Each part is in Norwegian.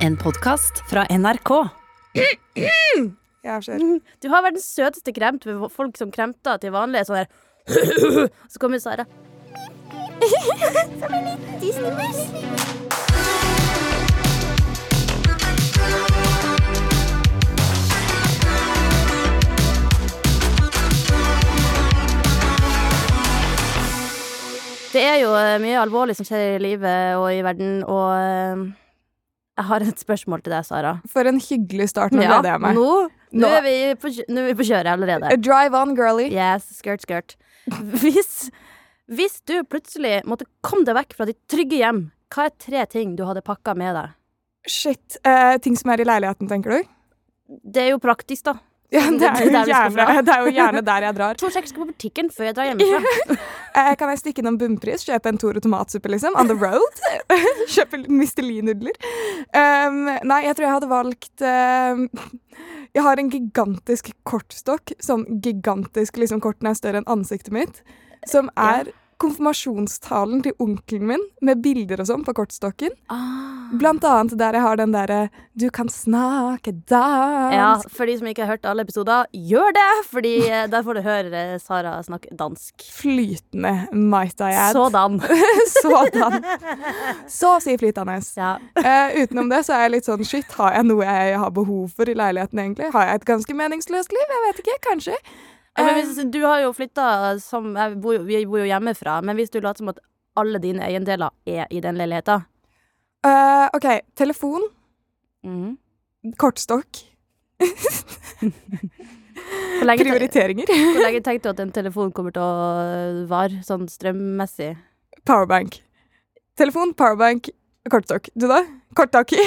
En podkast fra NRK. Jeg ser. Du har verdens søteste kremt ved folk som kremter til vanlig. Sånn der Så kommer Sara. Som en liten Disney-mus. Det er jo eh, mye alvorlig som skjer i livet og i verden, og eh, jeg har et spørsmål til deg, Sara. For en hyggelig start. Nå gleder jeg meg. Nå, nå, Nå- er vi på, nå er vi på kjøret allerede. Drive on, girly. Yes, skirt, skirt. Hvis, hvis du plutselig måtte komme deg vekk fra ditt trygge hjem, hva er tre ting du hadde pakka med deg? Shit. Eh, ting som er i leiligheten, tenker du? Det er jo praktisk, da. Ja, det er, jo gjerne, det er jo gjerne der jeg drar. To sjekk skal på butikken før jeg drar hjemmefra. Eh, kan jeg stikke innom bunnpris, kjøpe en Toro tomatsuppe, liksom? On the road? kjøpe Mr. Lee-nudler? Um, nei, jeg tror jeg hadde valgt um, Jeg har en gigantisk kortstokk. Sånn gigantisk liksom korten er større enn ansiktet mitt. Som er konfirmasjonstalen til onkelen min med bilder og sånn på kortstokken. Ah. Blant annet der jeg har den derre 'Du kan snakke dansk'. Ja, for de som ikke har hørt alle episoder, gjør det! Fordi eh, der får du høre eh, Sara snakke dansk. Flytende, might I add. Sådan. Sådan. Så å si flytende. Ja. Uh, utenom det så er jeg litt sånn shit, har jeg noe jeg har behov for i leiligheten egentlig? Har jeg et ganske meningsløst liv? Jeg vet ikke, kanskje. Ja, men Eh, hvis, du har jo flytta som jeg bor, Vi bor jo hjemmefra, men hvis du later som at alle dine eiendeler er i den leiligheta uh, OK, telefon, Mm. kortstokk, prioriteringer, hvor lenge tenkte du at en telefon kommer til å vare, sånn strømmessig? powerbank. Telefon, powerbank, kortstokk. Du da? Kortstokk.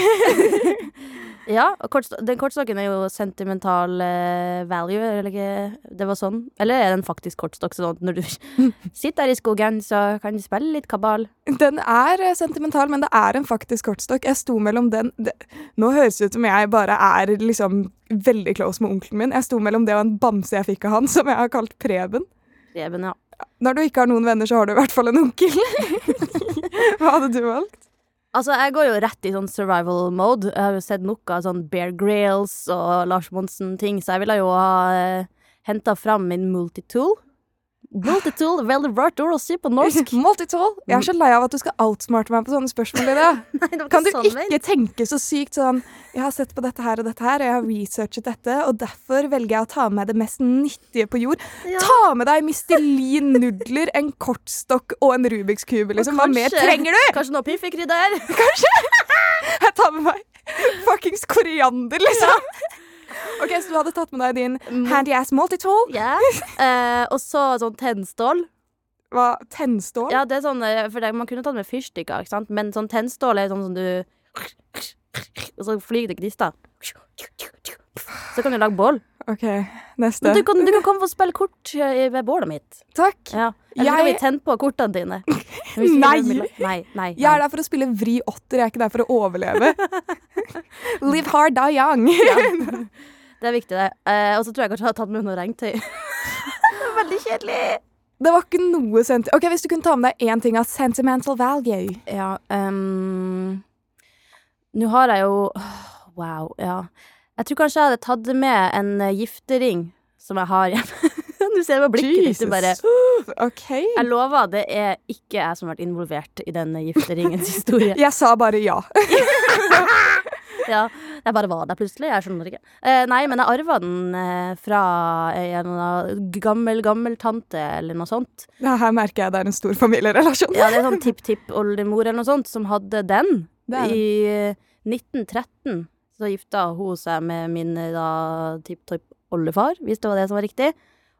Ja, og kortsto den kortstokken er jo sentimental eh, value, eller ikke Det var sånn? Eller er det en faktisk kortstokk, sånn at når du sitter der i skogen, så kan du spille litt kabal? Den er eh, sentimental, men det er en faktisk kortstokk. Jeg sto mellom den det, Nå høres det ut som jeg bare er liksom veldig close med onkelen min. Jeg sto mellom det og en bamse jeg fikk av han, som jeg har kalt Preben. Preben, ja. Når du ikke har noen venner, så har du i hvert fall en onkel. Hva hadde du valgt? Altså, jeg går jo rett i sånn survival mode. Jeg har jo sett noe av sånn Bear Grylls og Lars Monsen-ting, så jeg ville jo ha eh, henta fram min multitool. Multitool, å si på norsk. Multitool. Jeg er så lei av at du skal outsmarte meg på sånne spørsmål. Nei, det Kan du sånn ikke ment. tenke så sykt sånn Jeg har sett på dette her og dette her, og jeg har researchet dette, og derfor velger jeg å ta med det mest nyttige på jord. Ja. Ta med deg Mistelin-nudler, en kortstokk og en Rubiks kube, liksom. Hva mer trenger du? Kanskje noe piffikrydder? Jeg tar med meg fuckings koriander, liksom. OK, så du hadde tatt med deg din handy ass multitool. Ja. Eh, og så sånn tennstål. Hva? Tennstål? Ja, det er sånn, eh, for Man kunne tatt med fyrstikker, ikke sant? men sånn tennstål er sånn som du Og så flyr det gnister. Så kan du lage bål. OK, Men neste. du kan, du kan komme og spille kort eh, ved bålet mitt. Takk. Ja. Eller jeg... kan vi tenne på kortene dine. nei. Nei. Nei, nei, Jeg er der for å spille vri åtter, jeg er ikke der for å overleve. Live hard, die young. Ja. Det er viktig, det. Eh, og så tror jeg kanskje jeg har tatt med noe regntøy. Veldig kjedelig. Det var ikke noe sent... Ok, Hvis du kunne ta med deg én ting av sentimental value Ja, um... Nå har jeg jo Wow, ja. Jeg tror kanskje jeg hadde tatt med en eh, giftering som jeg har hjemme. du ser det på blikket ditt. Bare okay. Jeg lover, det er ikke jeg som har vært involvert i den gifteringens historie. Jeg sa bare ja. Ja, jeg bare var der plutselig. Jeg skjønner ikke. Eh, nei, men jeg arva den eh, fra en gammel, gammel tante eller noe sånt. Ja, Her merker jeg det er en stor familierelasjon. Ja, det er sånn tipp-tipp-oldemor eller noe sånt som hadde den. I eh, 1913 så gifta hun seg med min da tipp-tipp-oldefar, hvis det var det som var riktig.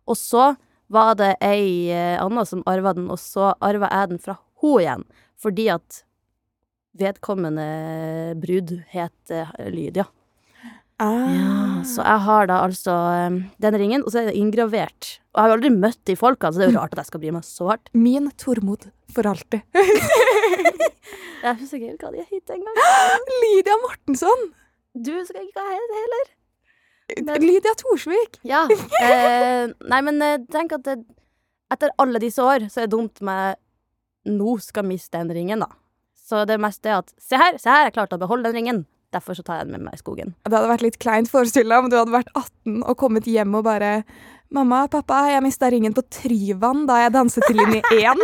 Og så var det ei eh, anna som arva den, og så arva jeg den fra hun igjen. Fordi at vedkommende brud het eh, Lydia. Ah. Ja, så jeg har da altså eh, den ringen, og så er det inngravert. Og jeg har jo aldri møtt de folka, så det er jo rart at jeg skal bry meg så hardt. Min Tormod for alltid. Jeg husker ikke hva de het engang. Lydia Mortensson! Du skal ikke ha det heller. Men- Lydia Thorsvik. Ja. Eh, nei, men eh, tenk at det, etter alle disse år, så er det dumt med nå skal miste den ringen, da. Så det meste er at Se her, se her, jeg klarte å beholde den ringen. Derfor så tar jeg den med meg i skogen. Det hadde vært litt kleint forestill deg om du hadde vært 18 og kommet hjem og bare Mamma, pappa, jeg mista ringen på Tryvann da jeg danset til linje 1.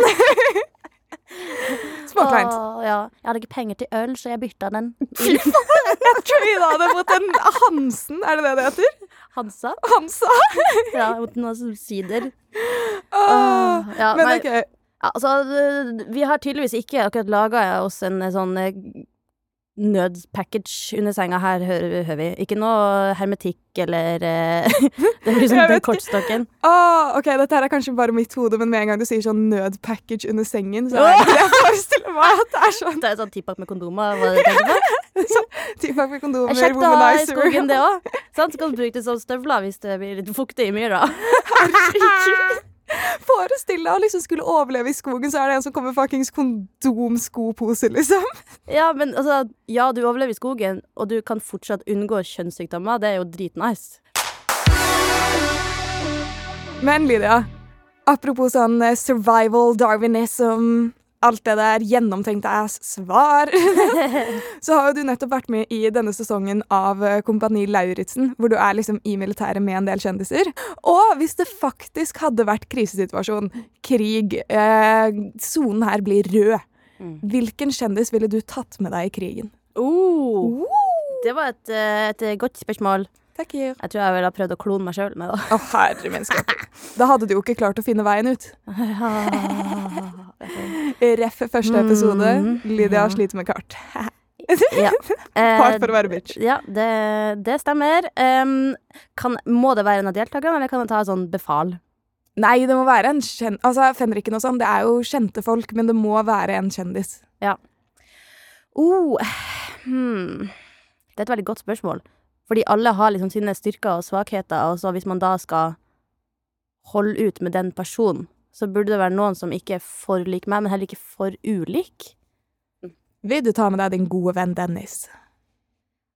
Småkleint. Ja. Jeg hadde ikke penger til øl, så jeg bytta den. Fy faen! Jeg trada det mot en Hansen, er det det det heter? Hansa. Hansa? Ja, mot noen sider. Åh. Ja, Men nei, ok, altså, vi har tydeligvis ikke akkurat laga oss en sånn eh, nødpackage under senga her, hører, hører vi. Ikke noe hermetikk eller eh, Det blir Jeg sånn den kortstokken. Åh, ok, dette her er kanskje bare mitt hode, men med en gang du sier sånn nødpackage under sengen, så er det jeg forestiller meg at det er sånn Det er sånn tippak med kondomer. Hva du tenker på? Tippak med Det kondomer, womanizer. kjekt å ha i skogen, det òg. Så kan du bruke det som støvler hvis det blir litt fuktig i myra. Herregud. Forestill deg å liksom skulle overleve i skogen, så er det en som kommer med fuckings kondomskoposer, liksom. Ja, men altså, ja, du overlever i skogen, og du kan fortsatt unngå kjønnssykdommer. Det er jo dritnice. Men Lydia, apropos sånn eh, survival, darwinism, alt det der gjennomtenkte ass svar, så har jo du nettopp vært med i denne sesongen av eh, Kompani Lauritzen, hvor du er liksom i militæret med en del kjendiser. Og hvis det faktisk hadde vært krisesituasjon, krig, eh, her blir rød, Mm. hvilken kjendis ville du tatt med deg i krigen? Oh, det var et, eh, et godt spørsmål. Takk, Jeg tror jeg ville ha prøvd å klone meg sjøl med det. Å, herre menneske. Da hadde du jo ikke klart å finne veien ut. Ref første episode. Mhm. Lydia Ja. sliter med kart. ja. Hard Eh, for å være bitch. Ja, det, det stemmer. Um, kan, må det være en av deltakerne, eller kan jeg ta sånn befal? Nei, det må være en kjendis. Altså, Fenriken og sånn, det er jo kjente folk, men det må være en kjendis. Ja. Oh, hmm. Det er et veldig godt spørsmål. Fordi alle har liksom sine styrker og svakheter, og så hvis man da skal holde ut med den personen, så burde det være noen som ikke er for lik meg, men heller ikke for ulik. Vil du ta med deg din gode venn Dennis?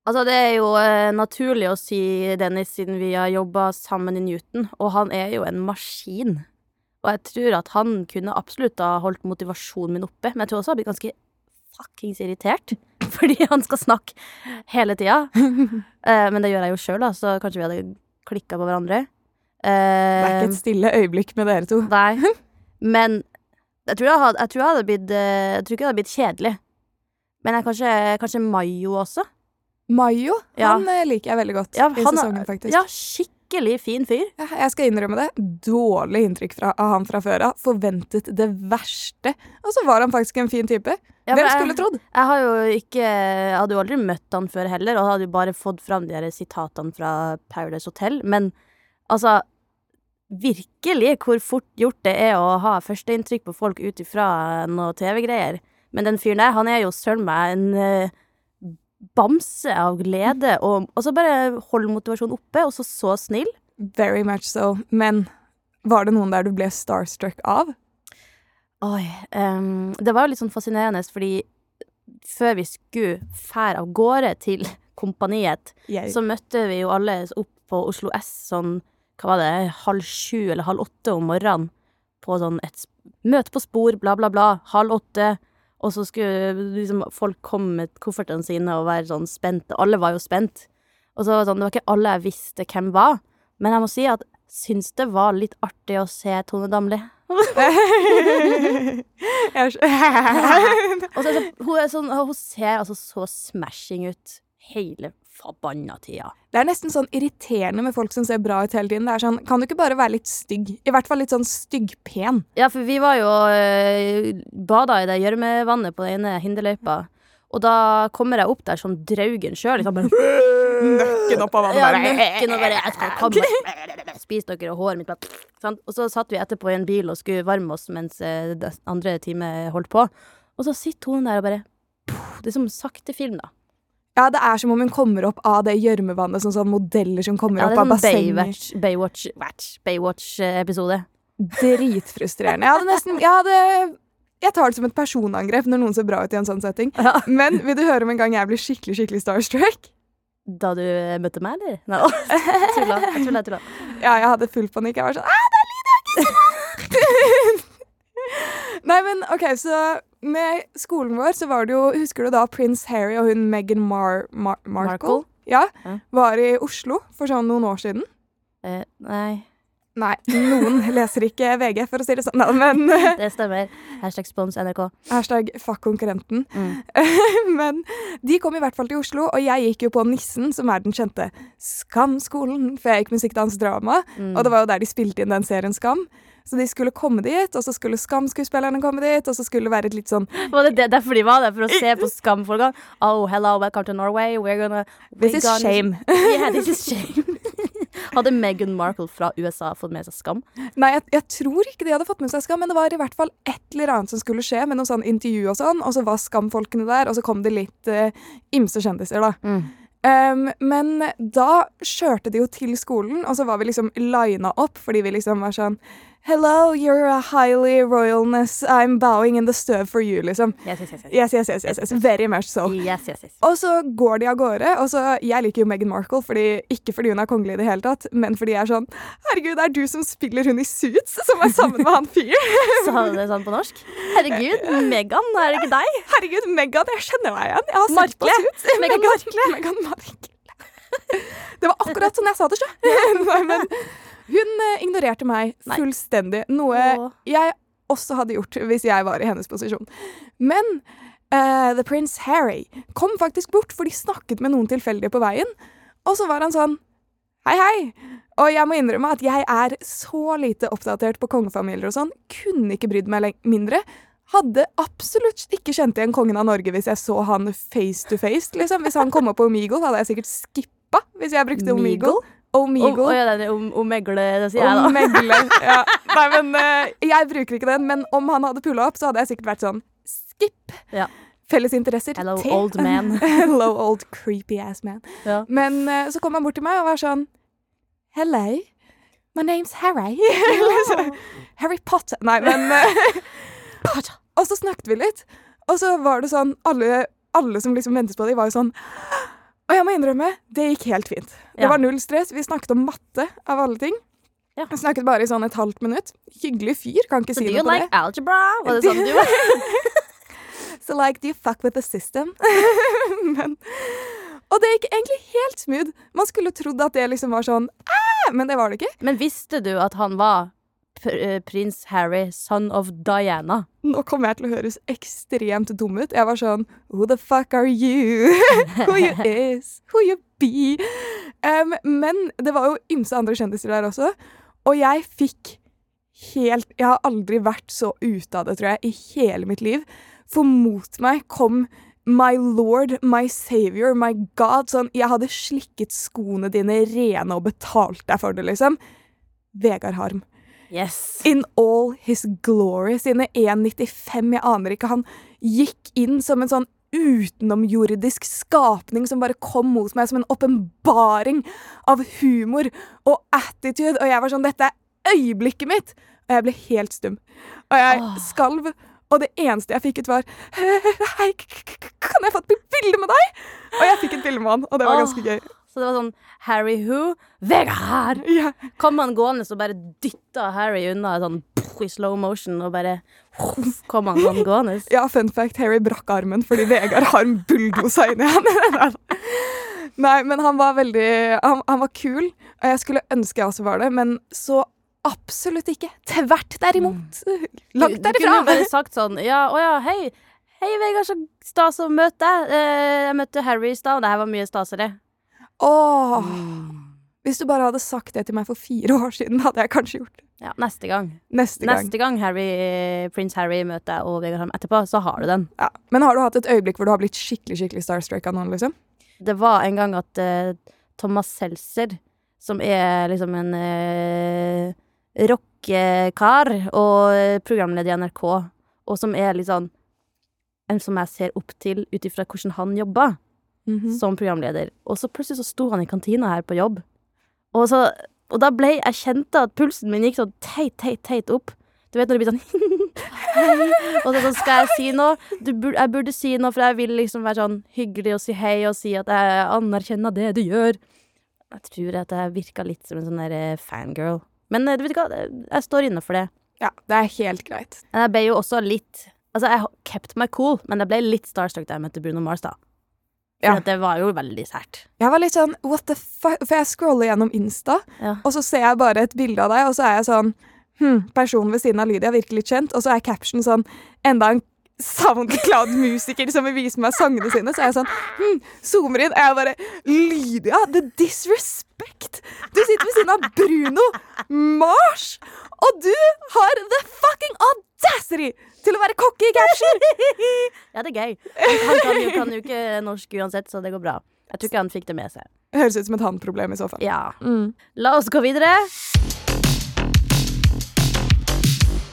Altså, det er jo eh, naturlig å si Dennis, siden vi har jobba sammen i Newton, og han er jo en maskin. Og jeg tror at han kunne absolutt ha holdt motivasjonen min oppe, men jeg tror også han blir ganske fuckings irritert, fordi han skal snakke hele tida. Eh, men det gjør jeg jo sjøl, da, så kanskje vi hadde klikka på hverandre. Det er ikke Eh, et stille øyeblikk med dere to. Nei. Men jeg tror jeg hadde, jeg tror jeg hadde blitt eh, Jeg tror ikke det hadde blitt kjedelig. Men jeg kanskje, kanskje Mayo også. Mayo, Ja. han eh, liker jeg veldig godt Ja, i han sesongen, faktisk. Ja, skikkelig fin fyr. Ja, jeg skal innrømme det. Dårlig inntrykk fra, av han fra før av. Forventet det verste. Og så var han faktisk en fin type. Hvem skulle trodd? jeg har jo ikke hadde jo aldri møtt han før heller, og hadde jo bare fått fram de her sitatene fra Paradise Hotel. Men altså Virkelig hvor fort gjort det er å ha førsteinntrykk på folk ut ifra noe TV-greier. Men den fyren der, han er jo søren meg en eh, bamse av glede, og, og så bare holde motivasjonen oppe, og så så snill. Very much so. Men var det noen der du ble starstruck av? Oi. Um, det var jo litt sånn fascinerende, fordi før vi skulle fære av gårde til kompaniet, Jeg. så møtte vi jo alle opp på Oslo S sånn, hva var det, halv sju eller halv åtte om morgenen. På sånn et møte på spor, bla, bla, bla. Halv åtte. Og så skulle liksom folk komme med koffertene sine og være sånn spente. Alle var jo spent. Og så var det sånn, det var ikke alle jeg visste hvem var. Men jeg må si at syns det var litt artig å se Tone Damli. Og så, er hun, sånn, hun ser altså så smashing ut hele forbanna tida. Det er nesten sånn irriterende med folk som ser bra ut hele tiden. Det er sånn, Kan du ikke bare være litt stygg? I hvert fall litt sånn styggpen. Ja, for vi var jo øh, bada i det gjørmevannet på den ene hinderløypa. Og da kommer jeg opp der som draugen sjøl. Liksom bare Nøkken opp av vannet. Ja, nøkken og bare Jeg skal komme. Spis dere og håret mitt bare sant? Og så satt vi etterpå i en bil og skulle varme oss mens eh, andre time holdt på. Og så sitter hun der og bare Det er som saktefilm, da. Ja, det er som om hun kommer opp av det gjørmevannet, sånn sånn modeller som kommer Ja, opp av sånn bassenger. Baywatch, Baywatch, Watch, Baywatch-episode. Dritfrustrerende. Jeg hadde nesten jeg, hadde, jeg tar det som et personangrep når noen ser bra ut i en sånn setting. Ja. Men vil du høre om en gang jeg blir skikkelig skikkelig starstruck? Da du møtte meg, eller? Nei, å, tulla. Jeg tulla, jeg tulla. Ja, jeg hadde full panikk. Jeg var sånn Æ, det er Lydia Gisela!» Nei, men OK, så med skolen vår så var det jo Husker du da prins Harry og hun Meghan Mar Mar Markle? Markle? Ja, Ja. var i Oslo for sånn noen år siden. Eh, nei, Nei, noen leser ikke VG, for å si det sånn. Men det stemmer. Hashtag spons NRK. Hashtag fuck konkurrenten. Mm. Men de kom i hvert fall til Oslo, og jeg gikk jo på Nissen, som er den kjente Skam-skolen, for jeg gikk musikk, dans, drama. Mm. Og det var jo der de spilte inn den serien Skam. Så de skulle komme dit, og så skulle Skam-skuespillerne komme dit, og så skulle det være et litt sånn Var det det, derfor de var der? For å se på Skam-folka? Oh, hello, welcome to Norway. We're gonna This we're is gonna- shame. Yeah, this is shame. Hadde Meghan Markle fra USA fått med seg Skam? Nei, jeg, jeg tror ikke de hadde fått med seg Skam, men det var i hvert fall et eller annet som skulle skje, med noen sånn intervju og sånn, og så var Skam-folkene der, og så kom det litt uh, ymse kjendiser, da. Um, men da kjørte de jo til skolen, og så var vi liksom lina opp fordi vi liksom var sånn Hello, you're a highly royalness. I'm bowing in the støv for you, liksom. Yes, yes, yes. yes. Yes, yes, yes, yes. Very much so. Yes, yes, yes. Og så går de av gårde, og så Jeg liker jo Meghan Markle, fordi, ikke fordi hun er kongelig i det hele tatt, men fordi jeg er sånn Herregud, det er du som spiller hun i Suits, som er sammen med han fyren. Sa du det sånn på norsk? Herregud, Meghan, er det ikke deg? Herregud, Meghan, jeg kjenner meg igjen. Jeg har sett på Markle. Suits. Meghan Markle. Meghan Markle. Det var akkurat sånn jeg sa det, sjø. Hun eh, ignorerte meg Nei. fullstendig. Noe Åh. jeg også hadde gjort hvis jeg var i hennes posisjon. Men uh, The Prince Harry kom faktisk bort, for de snakket med noen tilfeldige på veien. Og så var han sånn Hei, hei. Og jeg må innrømme at jeg er så lite oppdatert på kongefamilier og sånn. Kunne ikke brydd meg mindre. Hadde absolutt ikke kjent igjen kongen av Norge hvis jeg så han face to face. liksom. Hvis han kom opp på Omegle, hadde jeg sikkert skippa hvis jeg brukte Omegle. Omegle. Om, ja, er om, omegle, det sier jeg da. Omegle, Ja. Nei, men uh, jeg bruker ikke den. Men om han hadde pulla opp, så hadde jeg sikkert vært sånn skip. Ja. Felles interesser. Hello, te. old man. Hello, old creepy ass man. Ja. Men uh, så kom han bort til meg og var sånn Hello, my name's Harry. Liksom, Harry Potter. Nei, men Potter. Og så snakket vi litt, og så var det sånn Alle, alle som liksom ventet på det, var jo sånn Og jeg må innrømme, det gikk helt fint. Det Ja. var null stress. Vi snakket om matte, av alle ting. Ja. Vi snakket bare i sånn et halvt minutt. Hyggelig fyr, kan ikke So si noe på like det. algebra? Var det sånn du? So like, do you fuck with the system? men, og det gikk egentlig helt smooth. Man skulle trodd at det liksom var sånn «Æ!» Men det var det ikke. Men visste du at han var prins Harry, son of Diana? Nå kommer jeg til å høres ekstremt dum ut. Jeg var sånn Who the fuck are you? Who you is? Who you be? Um, men det var jo ymse andre kjendiser der også. Og jeg fikk helt Jeg har aldri vært så ute av det, tror jeg, i hele mitt liv. For mot meg kom My lord, my savior, my god. Sånn, jeg hadde slikket skoene dine rene og betalt deg for det, liksom. Vegard Harm Yes. in all his glory. Sine 1,95, jeg aner ikke. Han gikk inn som en sånn utenomjordisk skapning som bare kom mot meg som en åpenbaring av humor og attitude. Og jeg var sånn Dette er øyeblikket mitt! Og jeg ble helt stum. Og jeg oh. skalv. Og det eneste jeg fikk ut, var Hei, kan jeg få et bilde med deg? Og jeg fikk et bilde med han, og det var ganske gøy. Så det var sånn Harry who? Vegard! Ja. Kom han gående og bare dytta Harry unna sånn i slow motion, og bare kom han sånn gående. Ja, fun fact, Harry brakk armen fordi Vegard har en bulldosa inni han. Nei, men han var veldig han, han var kul, og jeg skulle ønske jeg også var det, men så absolutt ikke. Tvert derimot. Langt Du, du kunne jo derifra. bare sagt sånn Ja, å ja, hei. Hei, Vegard, så stas å møte deg. Eh, jeg møtte Harry i stad, og det her var mye stasere. Åh, hvis du bare hadde sagt det til meg for fire år siden, hadde jeg kanskje gjort det. Ja, neste gang. Neste gang. Neste gang Harry, prins Harry møter deg og Vegard Harm etterpå, så har du den. Ja. Men har du hatt et øyeblikk hvor du har blitt skikkelig skikkelig starstruck av noen, liksom? Det var en gang at uh, Thomas Seltzer, som er liksom en uh, rockekar og eh, programleder i NRK, og som er litt sånn En som jeg ser opp til ut ifra hvordan han jobber Mhm. som programleder. Og så plutselig så sto han i kantina her på jobb, og, så, og da ble jeg kjente at pulsen min gikk sånn teit, teit, teit opp. Du vet når det blir sånn. Og så sånn, skal jeg si noe? Du bur, jeg burde si noe, for jeg vil liksom være sånn hyggelig og si hei og si at jeg anerkjenner det du gjør. Jeg tror at jeg virka litt som en sånn der eh, fangirl. Men eh, du vet hva, jeg står inne for det. Ja, det er helt greit. Men jeg ble jo også litt Altså, jeg kept meg cool, men jeg ble litt starstruck da jeg møtte Bruno Mars, da. For Ja. det var jo veldig sært. Jeg var litt sånn what the fuck For jeg scroller gjennom Insta, Ja. og så ser jeg bare et bilde av deg, og så er jeg sånn Hm, personen ved siden av Lydia virker litt kjent, og så er caption sånn Enda en SoundCloud-musiker som vil vise meg sangene sine. Så er jeg sånn hm, Zoomer inn, og jeg bare Lydia, the disrespect! Du sitter ved siden av Bruno Mars, og du har the fucking audacity til å være kokke i caption! Ja, det er gøy. Han, han kan, jo, kan jo ikke norsk uansett, så det går bra. Jeg tror ikke han fikk det med seg. Høres ut som et han-problem i så fall. Ja. Mm. La oss gå videre.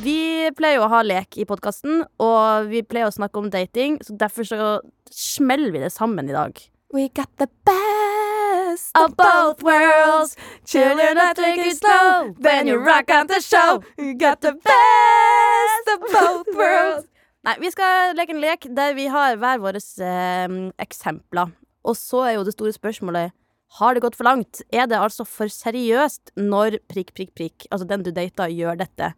Vi pleier jo å ha lek i podkasten, og vi pleier å snakke om dating, så derfor så smeller vi det sammen i dag. We got the best Of both worlds, children that take it slow, then you rock on the show. You got the best of both worlds. Nei, vi skal leke en lek der vi har hver våre eh, eksempler. Og så er jo det store spørsmålet Har det gått for langt? Er det altså for seriøst når prikk, prikk, prikk, altså den du data, gjør dette?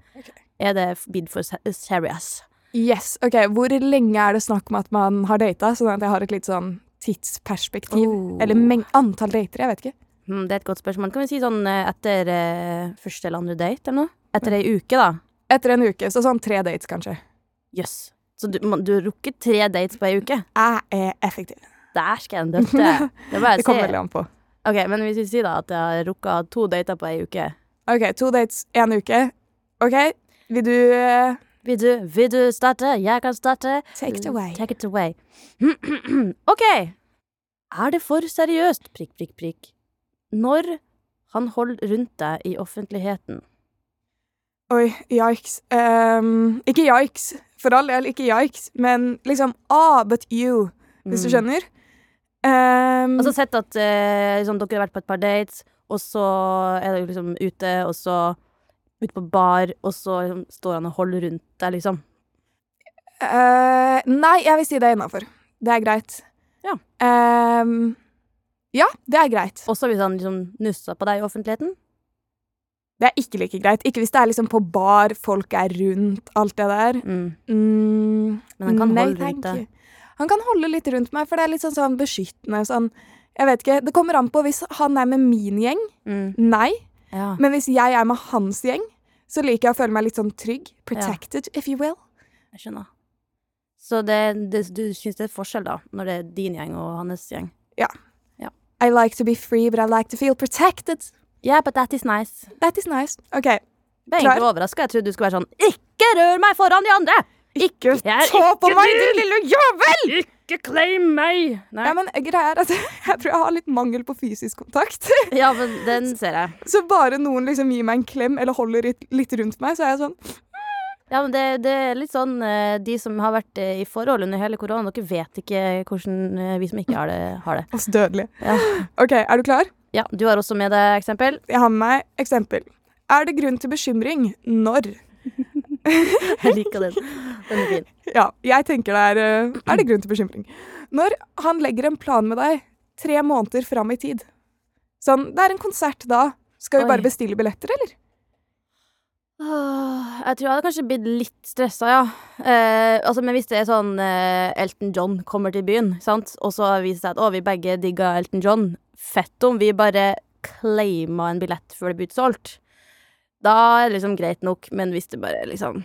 Er det bid for se- serious? Yes, ok, Hvor lenge er det snakk om at man har data, sånn at jeg har et litt sånn tidsperspektiv? Oh. Eller antall dater, jeg vet ikke. Mm, det er et godt spørsmål. Kan vi si sånn eh, etter eh, første eller andre date, eller noe? Etter ei uke, da? Etter en uke, så sånn tre dates, kanskje. Jøss. Så du, man- du har rukket tre dates på ei uke? Jeg er effektiv. Dæsken døtte. Det bare Det kommer veldig an på. Ok, men hvis vi sier da at jeg har rukka to dater på ei uke Ok, to dates, én uke. Ok, vil du eh, Vil du, vil du starte? Jeg kan starte. Take it away. Take it away. OK. Er det for seriøst, prikk, prikk, prikk, når han holder rundt deg i offentligheten? Oi, yikes. Um, ikke yikes, for all del, ikke yikes, men liksom ah, but you, hvis du Mm. skjønner. Um, Altså sett at eh, liksom, dere har vært på et par dates, og så er dere liksom ute, og så ute på bar, og så liksom, står han og holder rundt deg, liksom. Uh, nei, jeg vil si det er innafor. Det er greit. Ja. Ehm, ja, det er greit. Også hvis han liksom nusser på deg i offentligheten. Det er ikke like greit. Ikke hvis det er liksom på bar, folk er rundt, alt det der. Mm. Mm, Men han kan nei, holde rundt deg. Han kan holde litt rundt meg, for det er litt sånn, sånn beskyttende. Sånn, jeg vet ikke, Det kommer an på hvis han er med min gjeng. Mm. Nei. Ja. Men hvis jeg er med hans gjeng, så liker jeg å føle meg litt sånn trygg. Protected, if you will. Jeg skjønner. Så det, det, du syns det er forskjell, da, når det er din gjeng og hans gjeng? Ja. I like to be free, but I like to feel protected. Yeah, but that is nice. That is nice. OK. Jeg ble egentlig overraska. Jeg trodde du skulle være sånn Ikke rør meg foran de andre! Ikke ta på meg, din! din lille jævel! Ikke claim meg! Nei. Ja, men greia er at Jeg tror jeg har litt mangel på fysisk kontakt. Ja, men den ser jeg. Så bare noen liksom gir meg en klem eller holder litt, litt rundt meg, så er jeg sånn Ja, men det, det er litt sånn eh, De som har vært eh, i forhold under hele korona, dere vet ikke hvordan eh, vi som ikke har det, har det. Oss dødelige. Ja. OK, er du klar? Ja, Du har også med deg eksempel. Jeg har med meg eksempel. Er det grunn til bekymring når Jeg liker den. Den er fin. Ja, jeg tenker det er eh, Er det grunn til bekymring? Når han legger en plan med deg tre måneder fram i tid. Sånn, det er en konsert da. Skal vi Oi. bare bestille billetter, eller? Åh, jeg tror jeg hadde kanskje blitt litt stressa, ja. Eh, altså, men hvis det er sånn eh, Elton John kommer til byen, sant? og så viser det seg at å, vi begge digga Elton John, fett om vi bare claima en billett før det blir utsolgt. Da er det liksom greit nok, men hvis det bare liksom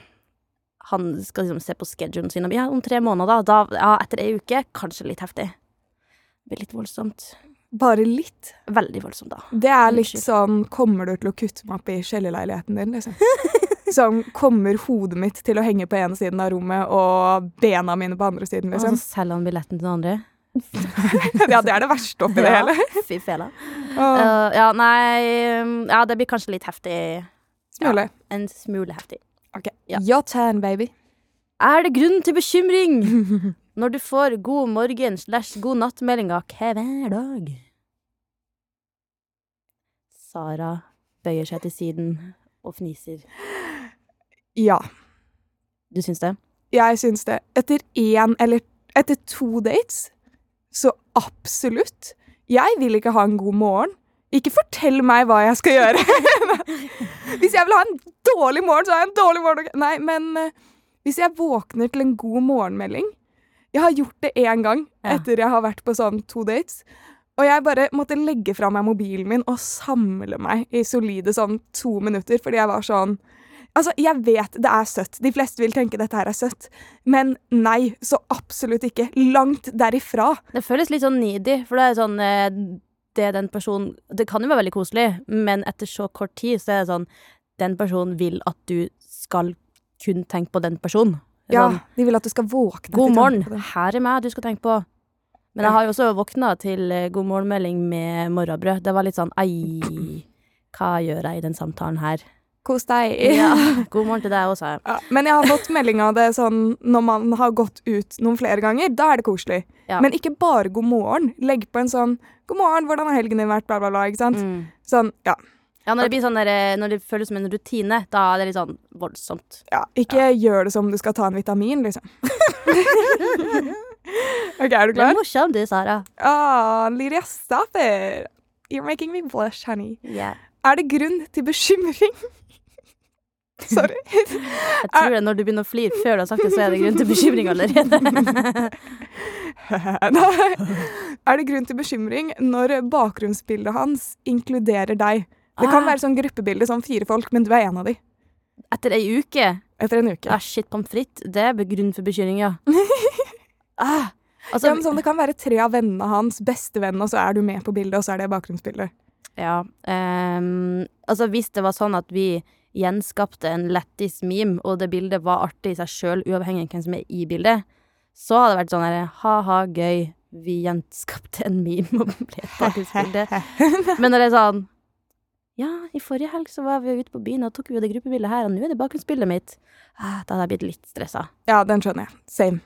Han skal liksom se på schedulen sin og ja, om tre måneder, da, da ja, etter ei uke, kanskje litt heftig. Det blir litt voldsomt. Bare litt. Veldig voldsomt, da. Det er litt Unnskyld. sånn Kommer du til å kutte meg opp i kjellerleiligheten din, liksom? Sånn, kommer hodet mitt til å henge på ene siden av rommet og bena mine på andre siden, Og så liksom? selger han billetten til den andre. Ja, det er det verste oppi det Ja, hele. Fy fela. Uh, ja, nei um, Ja, det blir kanskje litt heftig. Smule. En smule heftig. Ja. Your turn, baby. Er det grunn til bekymring når du får god morgen slash god natt-meldinga hver dag? Sara bøyer seg til siden og fniser. Ja, Du syns det? jeg syns det. Etter én eller etter to dates, så absolutt. Jeg vil ikke ha en god morgen. Ikke fortell meg hva jeg skal gjøre. Hvis jeg vil ha en dårlig morgen, så har jeg en dårlig morgen. Nei, men eh, Hvis jeg våkner til en god morgenmelding Jeg har gjort det én gang etter jeg har vært på sånn to dates. Og jeg bare måtte legge fra meg mobilen min og samle meg i solide sånn to minutter, fordi jeg var sånn Altså, jeg vet det er søtt. De fleste vil tenke dette her er søtt. Men nei, så absolutt ikke. Langt derifra. Det føles litt sånn needy, for det er sånn eh, Det den personen Det kan jo være veldig koselig, men etter så kort tid så er det sånn Den personen vil at du skal kun tenke på den personen. Ja, Sånn, De vil at du skal våkne. God morgen, her er meg du skal tenke på. Men jeg har jo også våkna til god god morgenmelding med morrabrød. Det var litt sånn ei, hva gjør jeg i den samtalen her? Kos deg. Ja, god morgen til deg også. Ja, men jeg har fått melding av det sånn når man har gått ut noen flere ganger. Da er det koselig. Ja. Men ikke bare god morgen. Legg på en sånn 'God morgen, hvordan har helgen din vært?' bla, bla, bla. ikke sant? Mm. Sånn, ja. Ja, når det blir sånn der, eh, når det føles som en rutine, da er det litt sånn voldsomt. ja. Ikke gjør det som du skal ta en vitamin, liksom. OK, er du klar? Det er morsomt du, Sara. Ah, Lydia, stop it. You're making me blush, honey. Yeah. Er det grunn til bekymring? Sorry. Jeg tror det når du begynner å flire før du har sagt det, så er det grunn til bekymring allerede. Nei. Er det grunn til bekymring når bakgrunnsbildet hans inkluderer deg? Det kan Ah. være sånn gruppebilde, sånn fire folk, men du er en av de. Etter ei uke Etter en uke. Ah, shit, pommes frites. Det er grunn for bekymring, ja. ah, altså, Ja, sånn, det kan være tre av vennene hans, bestevenn, og så er du med på bildet, og så er det bakgrunnsbildet. ja Um, altså, hvis det var sånn at vi gjenskapte en lættis meme, og det bildet var artig i seg sjøl, uavhengig av hvem som er i bildet, så hadde det vært sånn her ha-ha, gøy, vi gjenskapte en meme og ble et bakgrunnsbilde. Men når det er sånn Ja, i forrige helg så var vi ute på byen, og tok jo det gruppebildet her, og nå er det bakgrunnsbildet mitt. Ah, da hadde jeg blitt litt stressa. Ja, den skjønner jeg. Same.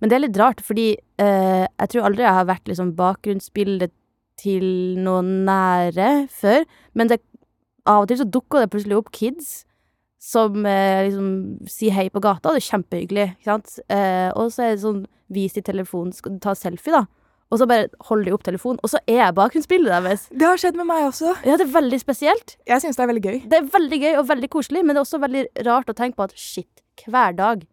Men det er litt rart, fordi eh, jeg tror aldri jeg har vært liksom bakgrunnsbildet til noen nære før. Men det, av og til så dukker det plutselig opp kids som eh, liksom sier hei på gata, og det er kjempehyggelig. Ikke sant? Eh, og så er det sånn vis i telefonen, skal du ta selfie, da? Og så bare holder de opp telefonen, og så er jeg bakgrunnsbildet deres. Det har skjedd med meg også. Ja, det er veldig spesielt. Jeg syns det er veldig gøy. Det er veldig gøy og veldig koselig, men det er også veldig rart å tenke på at shit, hver dag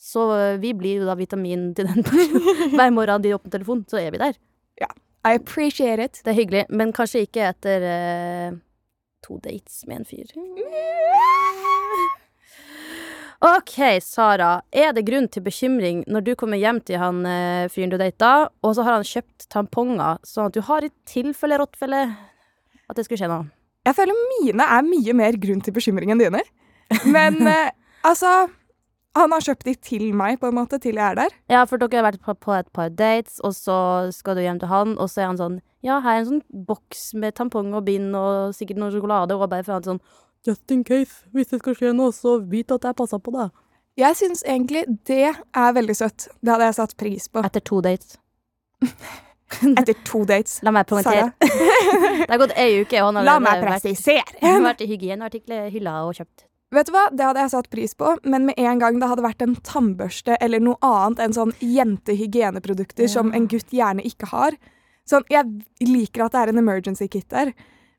Så eh, vi blir jo da vitamin til den personen. Hver morgen de åpner telefonen, så er vi der. Ja. I appreciate it. Det er hyggelig, men kanskje ikke etter eh, to dates med en fyr. OK, Sara. Er det grunn til bekymring når du kommer hjem til han eh, fyren du data, og så har han kjøpt tamponger, sånn at du har i tilfelle rottfelle at det skulle skje noe? Jeg føler mine er mye mer grunn til bekymring enn dine. Men eh, altså Han har kjøpt de til meg, på en måte, til jeg er der. Ja, for dere har vært på, på et par dates, og så skal du hjem til han, og så er han sånn Ja, her er en sånn boks med tampong og bind og sikkert noe sjokolade, og bare for han sånn Just in case, hvis det skal skje noe, så vit at jeg passer på deg. Jeg syns egentlig det er veldig søtt. Det hadde jeg satt pris på. Etter to dates. Etter to dates. La meg poengtere. Det har gått ei uke, og han har vært, vært i hygieneartikkelhylla og kjøpt. Vet du hva, Det hadde jeg satt pris på, men med en gang det hadde vært en tannbørste eller noe annet enn sånn jentehygieneprodukter som en gutt gjerne ikke har. Sånn, Jeg liker at det er en emergency kit der,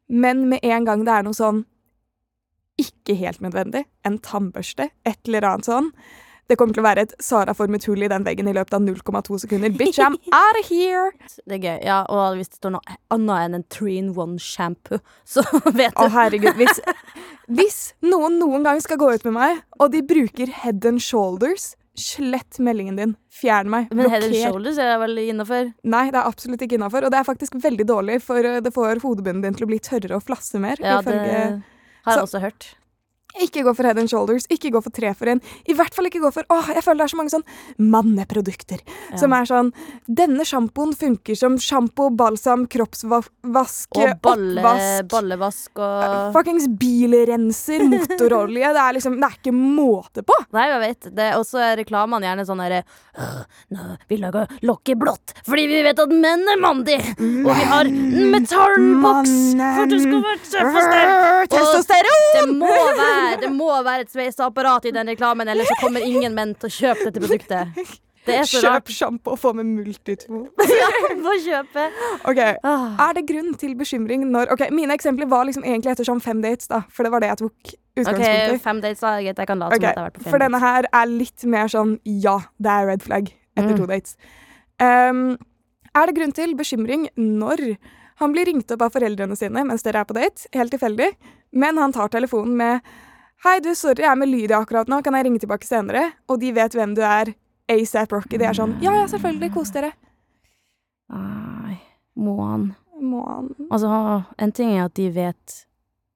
men med en gang det er noe sånn ikke helt nødvendig, en tannbørste, et eller annet sånn Det kommer til å være et Sara-formet hull i den veggen i løpet av 0,2 sekunder. Bitch, I'm out of here! Det er gøy. Ja, og hvis det står noe annet enn en three in one-shampoo, så vet du. Å, herregud. Hvis, hvis noen noen gang skal gå ut med meg, og de bruker head and shoulders, slett meldingen din. Fjern meg. Men head and shoulders er vel innafor? Nei, det er absolutt ikke innafor. Og det er faktisk veldig dårlig, for eh, det får hodebunnen din til å bli tørrere og flasse mer. Ja, det har jeg Så- også hørt. Ikke gå for head and shoulders, ikke gå for tre for en. I hvert fall ikke gå for Åh, jeg føler det er så mange sånn manneprodukter som er sånn Denne sjampoen funker som sjampo, balsam, kroppsvask, Og balle, oppvask ballevask og Fuckings bilrenser, motorolje. Det er liksom Det er ikke måte på! Nei, jeg vet. Det er også reklamene gjerne sånn herre «Åh, nå, Vi lager lokket blått fordi vi vet at menn er mandige, og vi har metallboks for du skal være tøffeste. Testosteron! Det må være Det må være et sveiseapparat i den reklamen, ellers så kommer ingen menn til å kjøpe dette produktet. Det Kjøp sjampo og få med multitmo. Ja, Få kjøpe. Ok, Ah. Er det grunn til bekymring når Ok, Mine eksempler var liksom egentlig etter sånn fem dates, da. For det var det jeg tok utgangspunkt i. OK, fem dates, da. Jeg kan late som at jeg har vært på fem For denne her er litt mer sånn ja, det er red flag etter Mm. to dates. Um, er det grunn til bekymring når han blir ringt opp av foreldrene sine mens dere er på date, helt tilfeldig, men han tar telefonen med Hei, du, sorry, jeg er med Lydia akkurat nå, kan jeg ringe tilbake senere? Og de vet hvem du er. ASAP Rocky. De er sånn Ja, ja, selvfølgelig, kos dere. Nei, må han Må han Altså, en ting er at de vet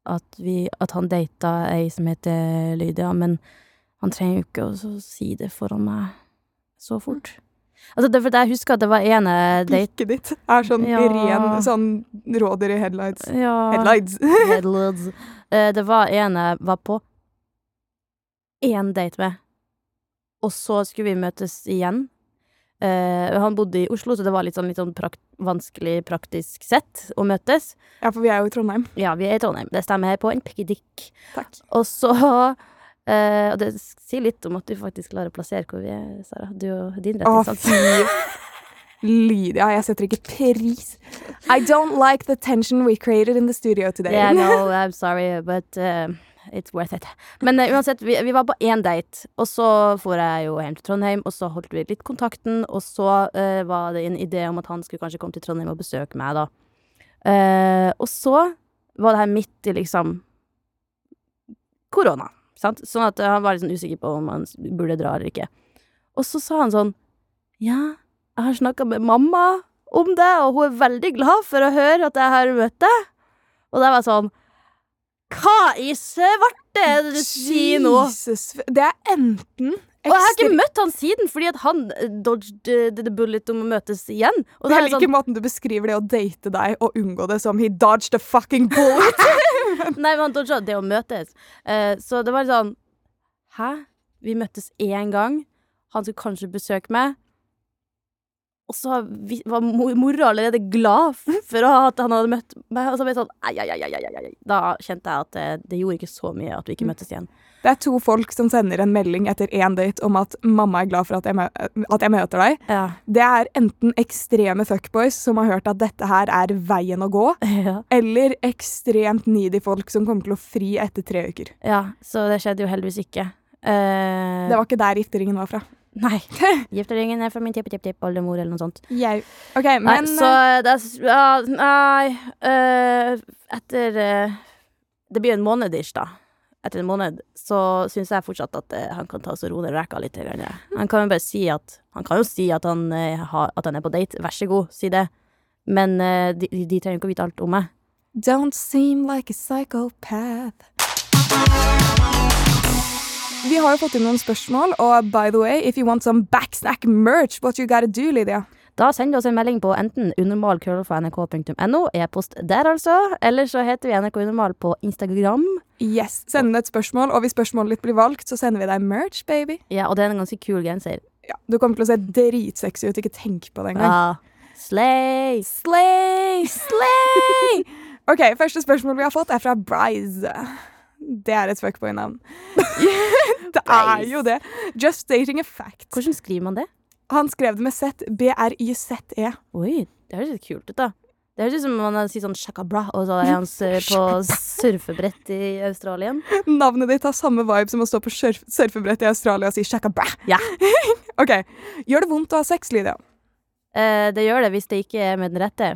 at, vi, at han data ei som heter Lydia, men han trenger jo ikke å si det foran meg så fort. Altså, det, for jeg husker at det var ene date Blikket ditt er sånn Ja. ren sånn rådyr i headlights. Ja, Headlights. headlights. Eh, det var en jeg var på én date med, og så skulle vi møtes igjen. Eh, han bodde i Oslo, så det var litt sånn, litt sånn prakt vanskelig praktisk sett å møtes. ja, for vi er jo i Trondheim. Ja, vi er i Trondheim. Det stemmer på en pikkedick. Takk. Og så eh, Og det sier litt om at du faktisk klarer å plassere hvor vi er, Sara. Du og din Å, retning. fy Lydia, jeg setter ikke pris. I don't like the tension we created in the studio today. Yeah, no, I'm sorry, but uh, it's worth it. Men uh, uansett, vi, vi var på én date, og så for jeg jo hjem til Trondheim, og så holdt vi litt kontakten, og så uh, var det en idé om at han skulle kanskje komme til Trondheim og besøke meg, da. Uh, og så var det her midt i liksom korona, sant? Sånn at han var litt sånn usikker på om han burde dra eller ikke. Og så sa han sånn Ja, jeg har snakka med mamma om det, og hun er veldig glad for å høre at jeg har møtt deg. Og det var sånn Hva i svarte er det du sier nå? Jesus. Det er enten Og jeg har ikke møtt han siden, fordi at han eh, dodged eh, the bullet om å møtes igjen. Og Jeg er liker sånn, måten du beskriver det å date deg og unngå det som he dodged the fucking bullet. Nei, men han dodga det å møtes. Uh, så det var sånn Hæ? Vi møttes én gang. Han skulle kanskje besøke meg. Og så vi- var mo- mora allerede glad for at han hadde møtt meg. Og så ble jeg sånn ei, ei, ei, ei. Da kjente jeg at det, det gjorde ikke så mye at vi ikke møttes igjen. Det er to folk som sender en melding etter én date om at mamma er glad for at jeg, at jeg møter deg. Ja. Det er enten ekstreme fuckboys som har hørt at dette her er veien å gå, ja. eller ekstremt needy folk som kommer til å fri etter tre uker. Ja, så det skjedde jo heldigvis ikke. Uh, Det var ikke der gifteringen var fra. Nei. Gifteringen er fra min tippetipptipp-oldemor eller noe sånt. Jeg. OK, Nei, så det er ja, Nei eh, Etter eh, Det blir en måned ish, da. Etter en måned så syns jeg fortsatt at eh, han kan ta og roe ned ræka litt. Han kan jo bare si at Han kan jo si at han, eh, har, at han er på date. Vær så god, si det. Men eh, de, de trenger jo ikke å vite alt om meg. Don't seem like a psychopath. Vi har jo fått inn noen spørsmål, og by the way, if you want some backsnack merch, what you gotta do, Lydia? Da send oss en melding på enten unormal.krøllalfa.nrk.no, e-post der altså, eller så heter vi NRK Unormal på Instagram. Yes, Send et spørsmål, og hvis spørsmålet ditt blir valgt, så sender vi deg merch, baby. Ja, og det er en ganske kul genser. Ja, Du kommer til å se dritsexy ut, ikke tenk på det engang. Ja. Slay! Slay! Slay! OK, første spørsmål vi har fått, er fra Bryce. Det er et fuckboy-navn. det er jo det. Just dating a fact. Hvordan skriver man det? Han skrev det med Z. B-r-y-z-e. Oi, det høres litt kult ut, da. Det høres ut som om man sier sånn shakabra, og så er han på surfebrett i Australien. Navnet ditt har samme vibe som å stå på surf surfebrett i Australia og si shakabra. Ja. OK. Gjør det vondt å ha sex, Lydia? Eh, det gjør det hvis det ikke er med den rette.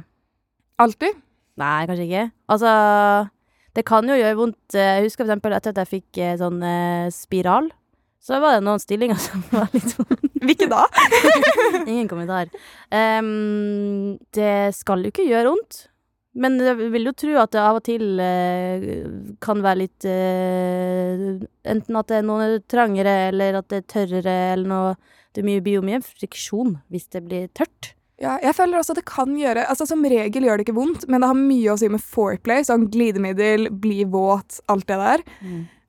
Alltid? Nei, kanskje ikke. Altså, det kan jo gjøre vondt. Eh, Jeg husker for eksempel etter at jeg fikk eh, sånn eh, spiral, så var det noen stillinger som var litt vondt. Hvilke da? Ingen kommentar. Um, det skal jo ikke gjøre vondt. Men jeg vil jo tro at det av og til eh, kan være litt eh, Enten at det er noen er trangere, eller at det er tørrere, eller noe Det er blir jo mye friksjon hvis det blir tørt. Ja, jeg føler også at det kan gjøre Altså Som regel gjør det ikke vondt, men det har mye å si med foreplay. Sånn glidemiddel, bli våt, alt det der.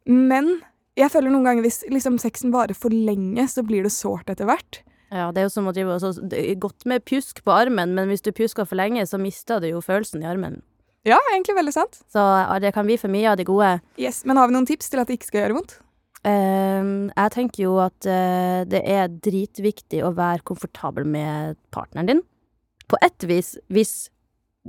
Men jeg føler noen ganger hvis liksom sexen varer for lenge, så blir det sårt etter hvert. Ja, det er jo som å drive og det er Godt med pjusk på armen, men hvis du pjusker for lenge, så mister du jo følelsen i armen. Ja, egentlig veldig sant. Så det kan bli for mye av det gode. Yes, Men har vi noen tips til at det ikke skal gjøre vondt? Ehm, jeg tenker jo at eh, det er dritviktig å være komfortabel med partneren din. På ett vis, hvis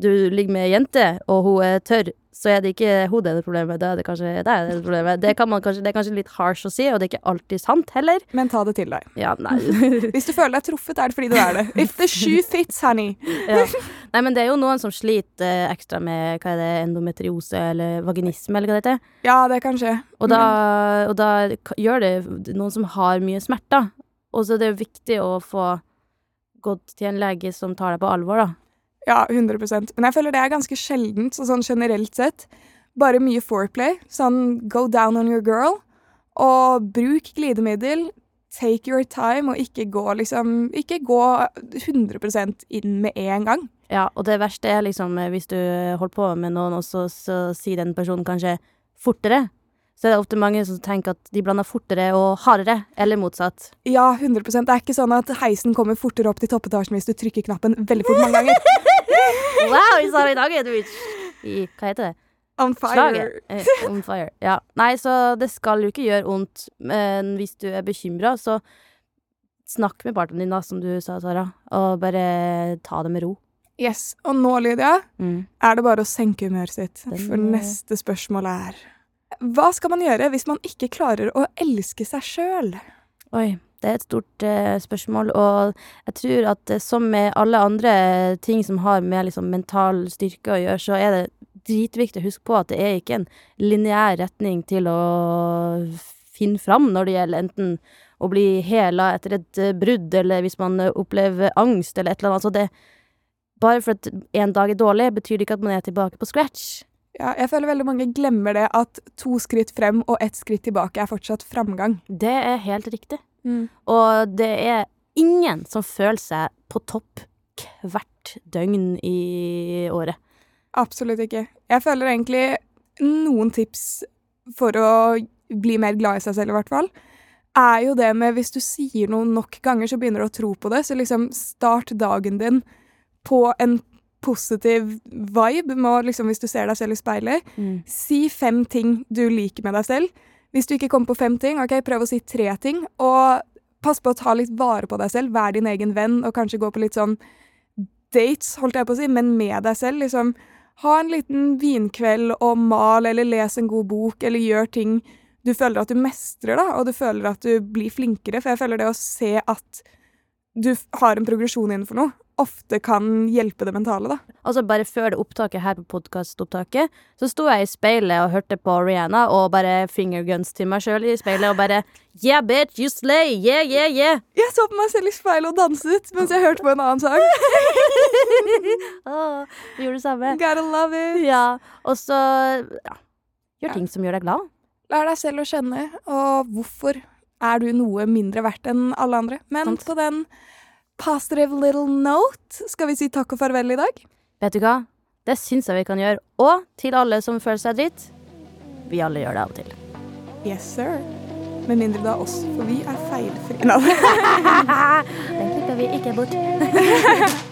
du ligger med ei jente, og hun er tørr, så er det ikke hun det er det problemet, da er det kanskje deg det er det problemet. Det, kan man kanskje, det er kanskje litt harsh å si, og det er ikke alltid sant heller. Men ta det til deg. Ja, nei. Hvis du føler deg truffet, er det fordi du er det. If the shoe fits, honey. ja. Nei, men det er jo noen som sliter eh, ekstra med hva er det, endometriose eller vaginisme, eller hva det heter. Ja, det kan skje. Og da, og da gjør det noen som har mye smerter. Og så er det jo viktig å få gått til en lege som tar deg på alvor, da. Ja, 100% Men jeg føler det er ganske sjeldent, så sånn generelt sett. Bare mye foreplay. Sånn go down on your girl. Og bruk glidemiddel. Take your time, og ikke gå liksom Ikke gå 100% inn med en gang. Ja, og det verste er liksom eh, hvis du holder på med noen, og så, så sier den personen kanskje fortere. Så er det ofte mange som tenker at de blander fortere og hardere, eller motsatt. Ja, 100% Det er ikke sånn at heisen kommer fortere opp til toppetasjen hvis du trykker knappen veldig fort mange ganger. Wow, Sara, i dag er du i, i Hva heter det? On fire. Eh, on fire. Ja. Nei, så det skal jo ikke gjøre vondt, men hvis du er bekymra, så snakk med partneren din, da, som du sa, Sara, og bare ta det med ro. Yes. Og nå, Lydia, Mm. er det bare å senke humøret sitt. Den, For neste spørsmål er Hva skal man gjøre hvis man ikke klarer å elske seg sjøl? Oi, det er et stort eh, spørsmål, og jeg tror at eh, som med alle andre ting som har med liksom mental styrke å gjøre, så er det dritviktig å huske på at det er ikke en lineær retning til å finne fram når det gjelder enten å bli hela etter et eh, brudd, eller hvis man opplever angst, eller et eller annet. Altså det Bare for at en dag er dårlig, betyr det ikke at man er tilbake på scratch. Ja, jeg føler veldig mange glemmer det at to skritt frem og ett skritt tilbake er fortsatt framgang. Det er helt riktig. Og det er ingen som føler seg på topp hvert døgn i året. Absolutt ikke. Jeg føler egentlig noen tips for å bli mer glad i seg selv, i hvert fall, er jo det med hvis du sier noe nok ganger, så begynner du å tro på det. Så liksom start dagen din på en positiv vibe, med å liksom, hvis du ser deg selv i speilet. Si fem ting du liker med deg selv. Hvis du ikke kommer på fem ting, ok, prøv å si tre ting. Og pass på å ta litt vare på deg selv. Vær din egen venn, og kanskje gå på litt sånn dates, holdt jeg på å si, men med deg selv. Liksom ha en liten vinkveld og mal, eller les en god bok, eller gjør ting du føler at du mestrer, da, og du føler at du blir flinkere. For jeg føler det å se at du har en progresjon innenfor noe, ofte kan hjelpe det mentale, da. Altså Bare før det opptaket her på podkastopptaket, så sto jeg i speilet og hørte på Rihanna og bare fingerguns til meg sjøl i speilet og bare Yeah, bitch, you slay! Yeah, yeah, yeah! Jeg så på meg selv i speilet og danset mens jeg hørte på en annen sang. Åh, vi gjorde det samme. Gotta love it. Ja, og så ja, Gjør ting som gjør deg glad. Lær deg selv å kjenne, og hvorfor er du noe mindre verdt enn alle andre. Men Sånt. på den positive little note skal vi si takk og farvel i dag. Vet du hva? Det syns jeg vi kan gjøre. Og til alle som føler seg dritt. Vi alle gjør det av og til. Yes, sir. Med mindre det er oss, for vi er feilfrie. Den klipper vi ikke bort.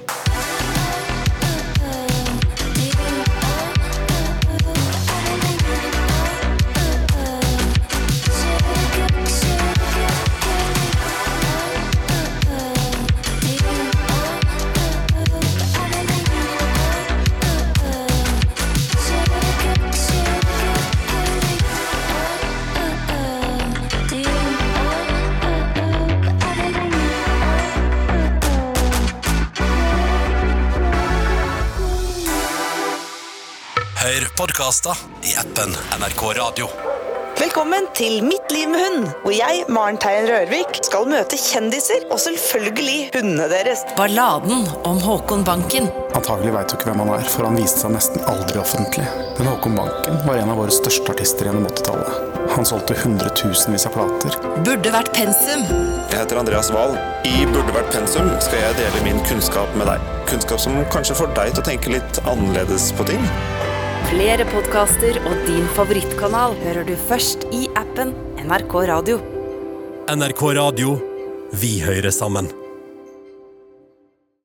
podkaster i appen NRK Radio. Velkommen til Mitt liv med hund, hvor jeg, Maren Teien Rørvik, skal møte kjendiser og selvfølgelig hundene deres. Balladen om Håkon Banken. Antagelig veit du ikke hvem han er, for han viste seg nesten aldri offentlig. Men Håkon Banken var en av våre største artister gjennom 80-tallet. Han solgte hundretusenvis av plater. Burde vært pensum. Jeg heter Andreas Wahl. I Burde vært pensum skal jeg dele min kunnskap med deg. Kunnskap som kanskje får deg til å tenke litt annerledes på ting. Flere podkaster og din favorittkanal hører du først i appen NRK Radio. NRK Radio. Vi hører sammen.